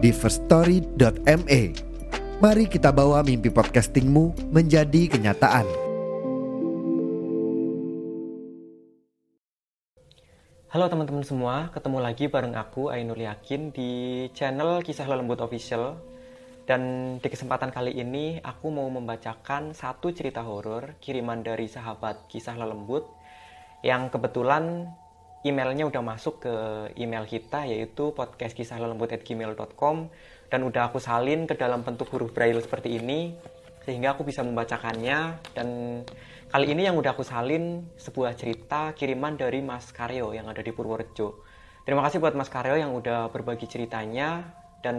di firststory.me. Mari kita bawa mimpi podcastingmu menjadi kenyataan. Halo teman-teman semua, ketemu lagi bareng aku Ainul Yakin di channel Kisah Lelembut Official. Dan di kesempatan kali ini aku mau membacakan satu cerita horor kiriman dari sahabat Kisah Lelembut yang kebetulan emailnya udah masuk ke email kita yaitu podcastkisahlalembut@gmail.com dan udah aku salin ke dalam bentuk huruf braille seperti ini sehingga aku bisa membacakannya. Dan kali ini yang udah aku salin sebuah cerita kiriman dari Mas Karyo yang ada di Purworejo. Terima kasih buat Mas Karyo yang udah berbagi ceritanya. Dan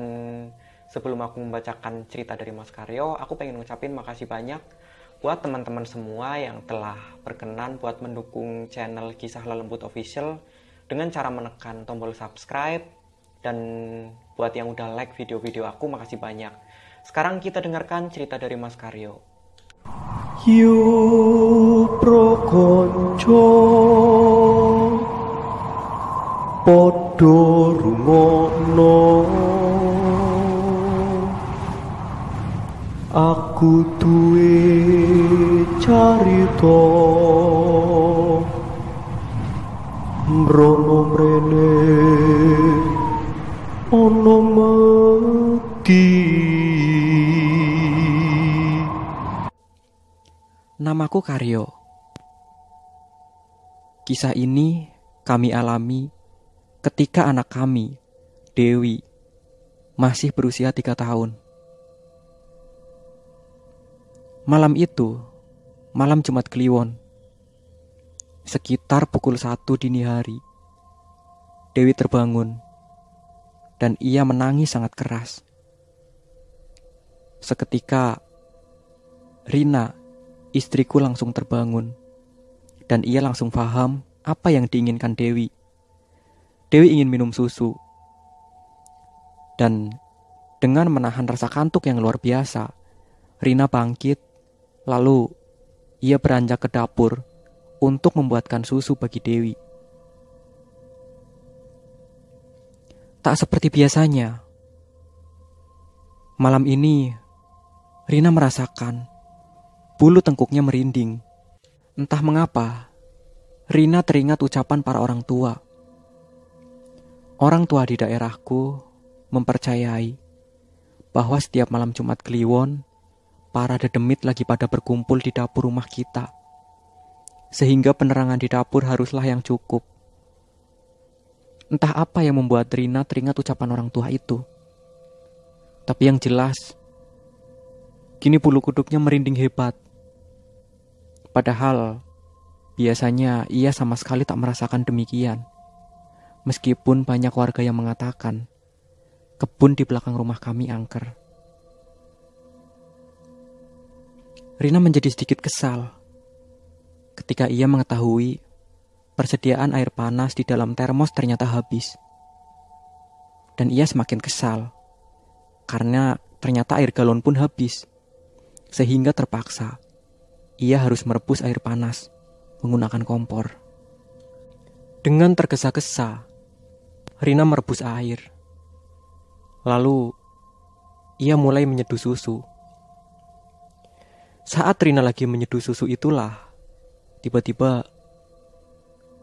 sebelum aku membacakan cerita dari Mas Karyo, aku pengen ngucapin makasih banyak buat teman-teman semua yang telah berkenan buat mendukung channel Kisah Lelembut Official dengan cara menekan tombol subscribe dan buat yang udah like video-video aku makasih banyak. Sekarang kita dengarkan cerita dari Mas Karyo. Yu prokonco Podo rumono Aku duwe carita Mrono mrene ana mati Namaku Karyo. Kisah ini kami alami ketika anak kami, Dewi, masih berusia tiga tahun. Malam itu, malam Jumat Kliwon, sekitar pukul satu dini hari, Dewi terbangun dan ia menangis sangat keras. Seketika, Rina, istriku langsung terbangun dan ia langsung paham apa yang diinginkan Dewi. Dewi ingin minum susu. Dan dengan menahan rasa kantuk yang luar biasa, Rina bangkit Lalu ia beranjak ke dapur untuk membuatkan susu bagi Dewi. Tak seperti biasanya, malam ini Rina merasakan bulu tengkuknya merinding. Entah mengapa, Rina teringat ucapan para orang tua. Orang tua di daerahku mempercayai bahwa setiap malam Jumat Kliwon para dedemit lagi pada berkumpul di dapur rumah kita. Sehingga penerangan di dapur haruslah yang cukup. Entah apa yang membuat Rina teringat ucapan orang tua itu. Tapi yang jelas, kini bulu kuduknya merinding hebat. Padahal, biasanya ia sama sekali tak merasakan demikian. Meskipun banyak warga yang mengatakan, kebun di belakang rumah kami angker. Rina menjadi sedikit kesal ketika ia mengetahui persediaan air panas di dalam termos ternyata habis. Dan ia semakin kesal karena ternyata air galon pun habis. Sehingga terpaksa ia harus merebus air panas menggunakan kompor. Dengan tergesa-gesa, Rina merebus air. Lalu ia mulai menyeduh susu saat Rina lagi menyeduh susu itulah, tiba-tiba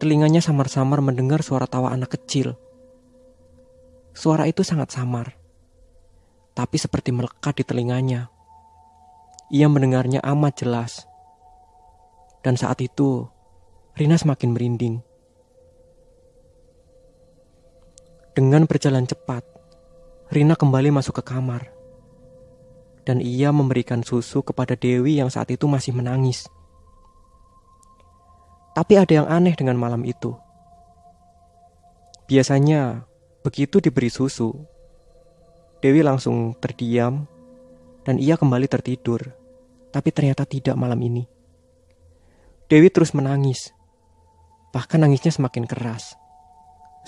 telinganya samar-samar mendengar suara tawa anak kecil. Suara itu sangat samar, tapi seperti melekat di telinganya. Ia mendengarnya amat jelas. Dan saat itu, Rina semakin merinding. Dengan berjalan cepat, Rina kembali masuk ke kamar dan ia memberikan susu kepada Dewi yang saat itu masih menangis. Tapi ada yang aneh dengan malam itu. Biasanya, begitu diberi susu, Dewi langsung terdiam dan ia kembali tertidur. Tapi ternyata tidak malam ini. Dewi terus menangis. Bahkan nangisnya semakin keras.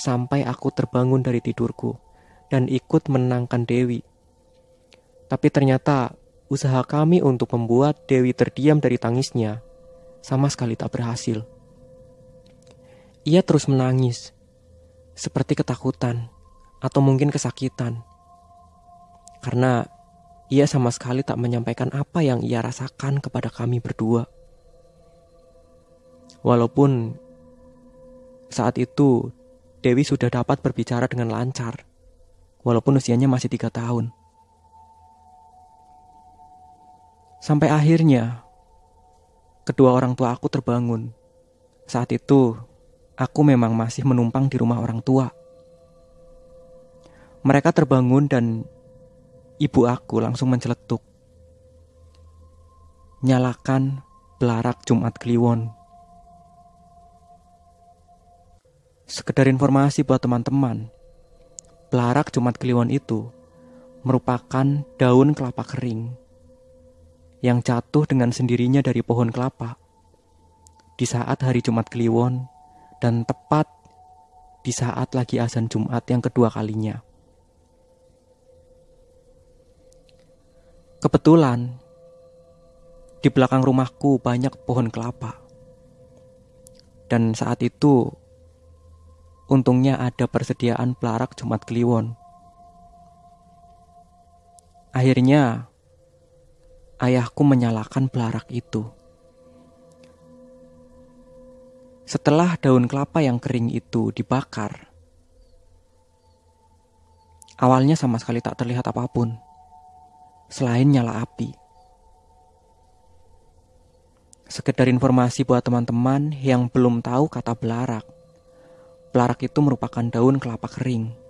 Sampai aku terbangun dari tidurku dan ikut menenangkan Dewi. Tapi ternyata usaha kami untuk membuat Dewi terdiam dari tangisnya sama sekali tak berhasil. Ia terus menangis, seperti ketakutan atau mungkin kesakitan. Karena ia sama sekali tak menyampaikan apa yang ia rasakan kepada kami berdua. Walaupun saat itu Dewi sudah dapat berbicara dengan lancar, walaupun usianya masih tiga tahun. Sampai akhirnya, kedua orang tua aku terbangun. Saat itu, aku memang masih menumpang di rumah orang tua. Mereka terbangun dan ibu aku langsung menceletuk. Nyalakan belarak Jumat Kliwon. Sekedar informasi buat teman-teman, belarak Jumat Kliwon itu merupakan daun kelapa kering yang jatuh dengan sendirinya dari pohon kelapa di saat hari Jumat Kliwon dan tepat di saat lagi azan Jumat yang kedua kalinya. Kebetulan di belakang rumahku banyak pohon kelapa. Dan saat itu untungnya ada persediaan pelarak Jumat Kliwon. Akhirnya ayahku menyalakan pelarak itu. Setelah daun kelapa yang kering itu dibakar, awalnya sama sekali tak terlihat apa pun selain nyala api. Sekedar informasi buat teman-teman yang belum tahu kata belarak. Belarak itu merupakan daun kelapa kering.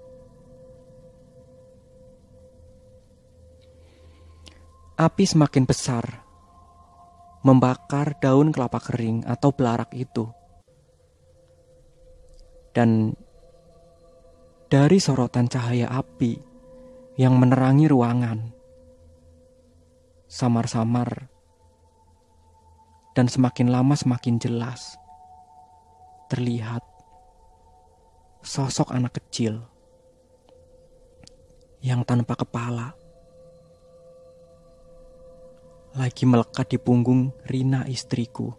Api semakin besar, membakar daun kelapa kering atau belarak itu. Dan dari sorotan cahaya api yang menerangi ruangan, samar-samar dan semakin lama semakin jelas terlihat sosok anak kecil yang tanpa kepala lagi melekat di punggung Rina istriku.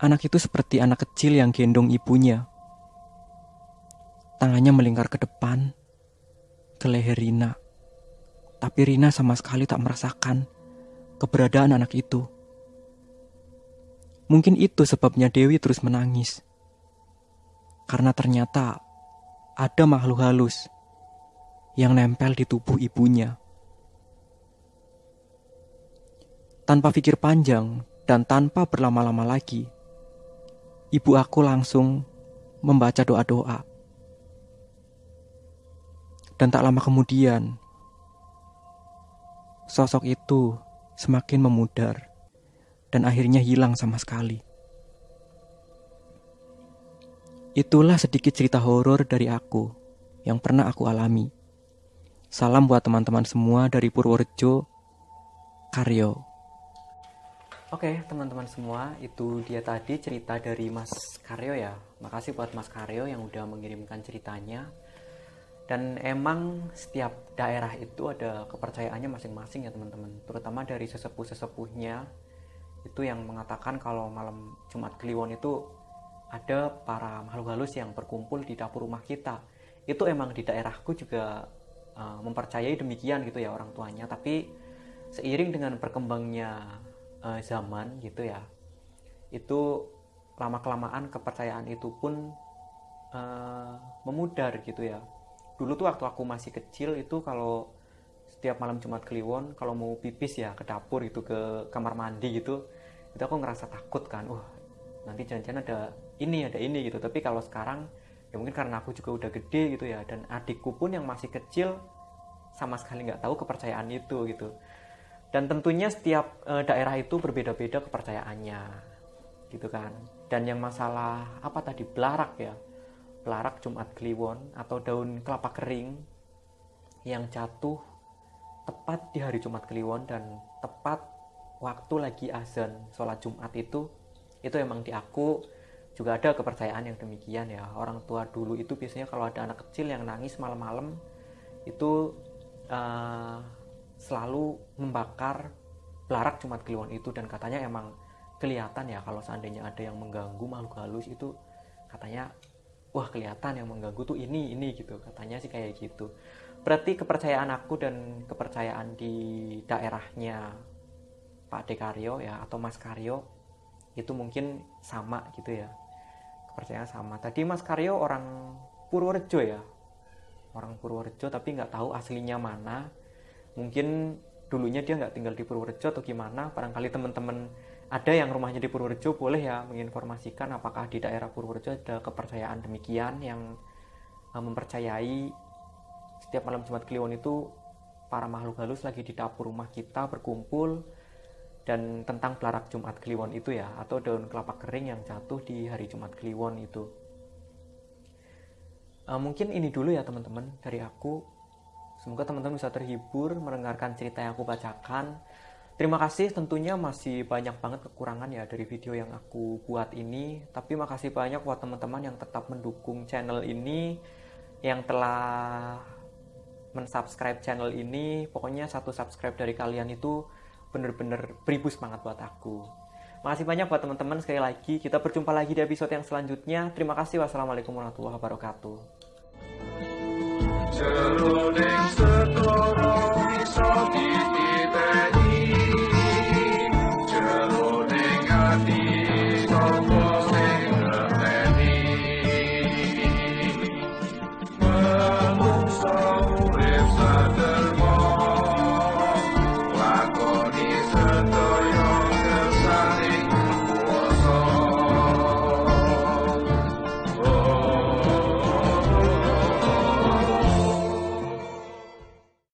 Anak itu seperti anak kecil yang gendong ibunya. Tangannya melingkar ke depan, ke leher Rina. Tapi Rina sama sekali tak merasakan keberadaan anak itu. Mungkin itu sebabnya Dewi terus menangis. Karena ternyata ada makhluk halus yang nempel di tubuh ibunya. Tanpa pikir panjang dan tanpa berlama-lama lagi, ibu aku langsung membaca doa-doa. Dan tak lama kemudian, sosok itu semakin memudar dan akhirnya hilang sama sekali. Itulah sedikit cerita horor dari aku yang pernah aku alami. Salam buat teman-teman semua dari Purworejo, Karyo. Oke, teman-teman semua, itu dia tadi cerita dari Mas Karyo ya. Makasih buat Mas Karyo yang udah mengirimkan ceritanya. Dan emang setiap daerah itu ada kepercayaannya masing-masing ya teman-teman. Terutama dari sesepuh-sesepuhnya itu yang mengatakan kalau malam Jumat Kliwon itu ada para makhluk halus yang berkumpul di dapur rumah kita. Itu emang di daerahku juga uh, mempercayai demikian gitu ya orang tuanya. Tapi seiring dengan berkembangnya uh, zaman gitu ya itu lama kelamaan kepercayaan itu pun uh, memudar gitu ya. Dulu tuh waktu aku masih kecil itu kalau setiap malam Jumat Kliwon kalau mau pipis ya ke dapur itu ke kamar mandi gitu itu aku ngerasa takut kan wah nanti jangan-jangan ada ini ada ini gitu. Tapi kalau sekarang ya mungkin karena aku juga udah gede gitu ya dan adikku pun yang masih kecil sama sekali nggak tahu kepercayaan itu gitu dan tentunya setiap e, daerah itu berbeda-beda kepercayaannya gitu kan. Dan yang masalah apa tadi belarak ya. Pelarak Jumat Kliwon atau daun kelapa kering yang jatuh tepat di hari Jumat Kliwon dan tepat waktu lagi azan sholat Jumat itu itu emang di aku juga ada kepercayaan yang demikian ya. Orang tua dulu itu biasanya kalau ada anak kecil yang nangis malam-malam itu uh, selalu membakar pelarak Jumat Kliwon itu dan katanya emang kelihatan ya kalau seandainya ada yang mengganggu makhluk halus itu katanya wah kelihatan yang mengganggu tuh ini ini gitu. Katanya sih kayak gitu. Berarti kepercayaan aku dan kepercayaan di daerahnya Pak Dekaryo ya atau Mas Karyo itu mungkin sama gitu ya. Kepercayaan sama. Tadi Mas Karyo orang Purworejo ya? Orang Purworejo tapi nggak tahu aslinya mana mungkin dulunya dia nggak tinggal di Purworejo atau gimana barangkali teman-teman ada yang rumahnya di Purworejo boleh ya menginformasikan apakah di daerah Purworejo ada kepercayaan demikian yang uh, mempercayai setiap malam Jumat Kliwon itu para makhluk halus lagi di dapur rumah kita berkumpul dan tentang pelarak Jumat Kliwon itu ya atau daun kelapa kering yang jatuh di hari Jumat Kliwon itu. Uh, mungkin ini dulu ya teman-teman dari aku semoga teman-teman bisa terhibur mendengarkan cerita yang aku bacakan. Terima kasih tentunya masih banyak banget kekurangan ya dari video yang aku buat ini. Tapi makasih banyak buat teman-teman yang tetap mendukung channel ini Yang telah mensubscribe channel ini. Pokoknya satu subscribe dari kalian itu bener-bener beribu semangat buat aku. Makasih banyak buat teman-teman sekali lagi. Kita berjumpa lagi di episode yang selanjutnya. Terima kasih. Wassalamualaikum warahmatullahi wabarakatuh Oh,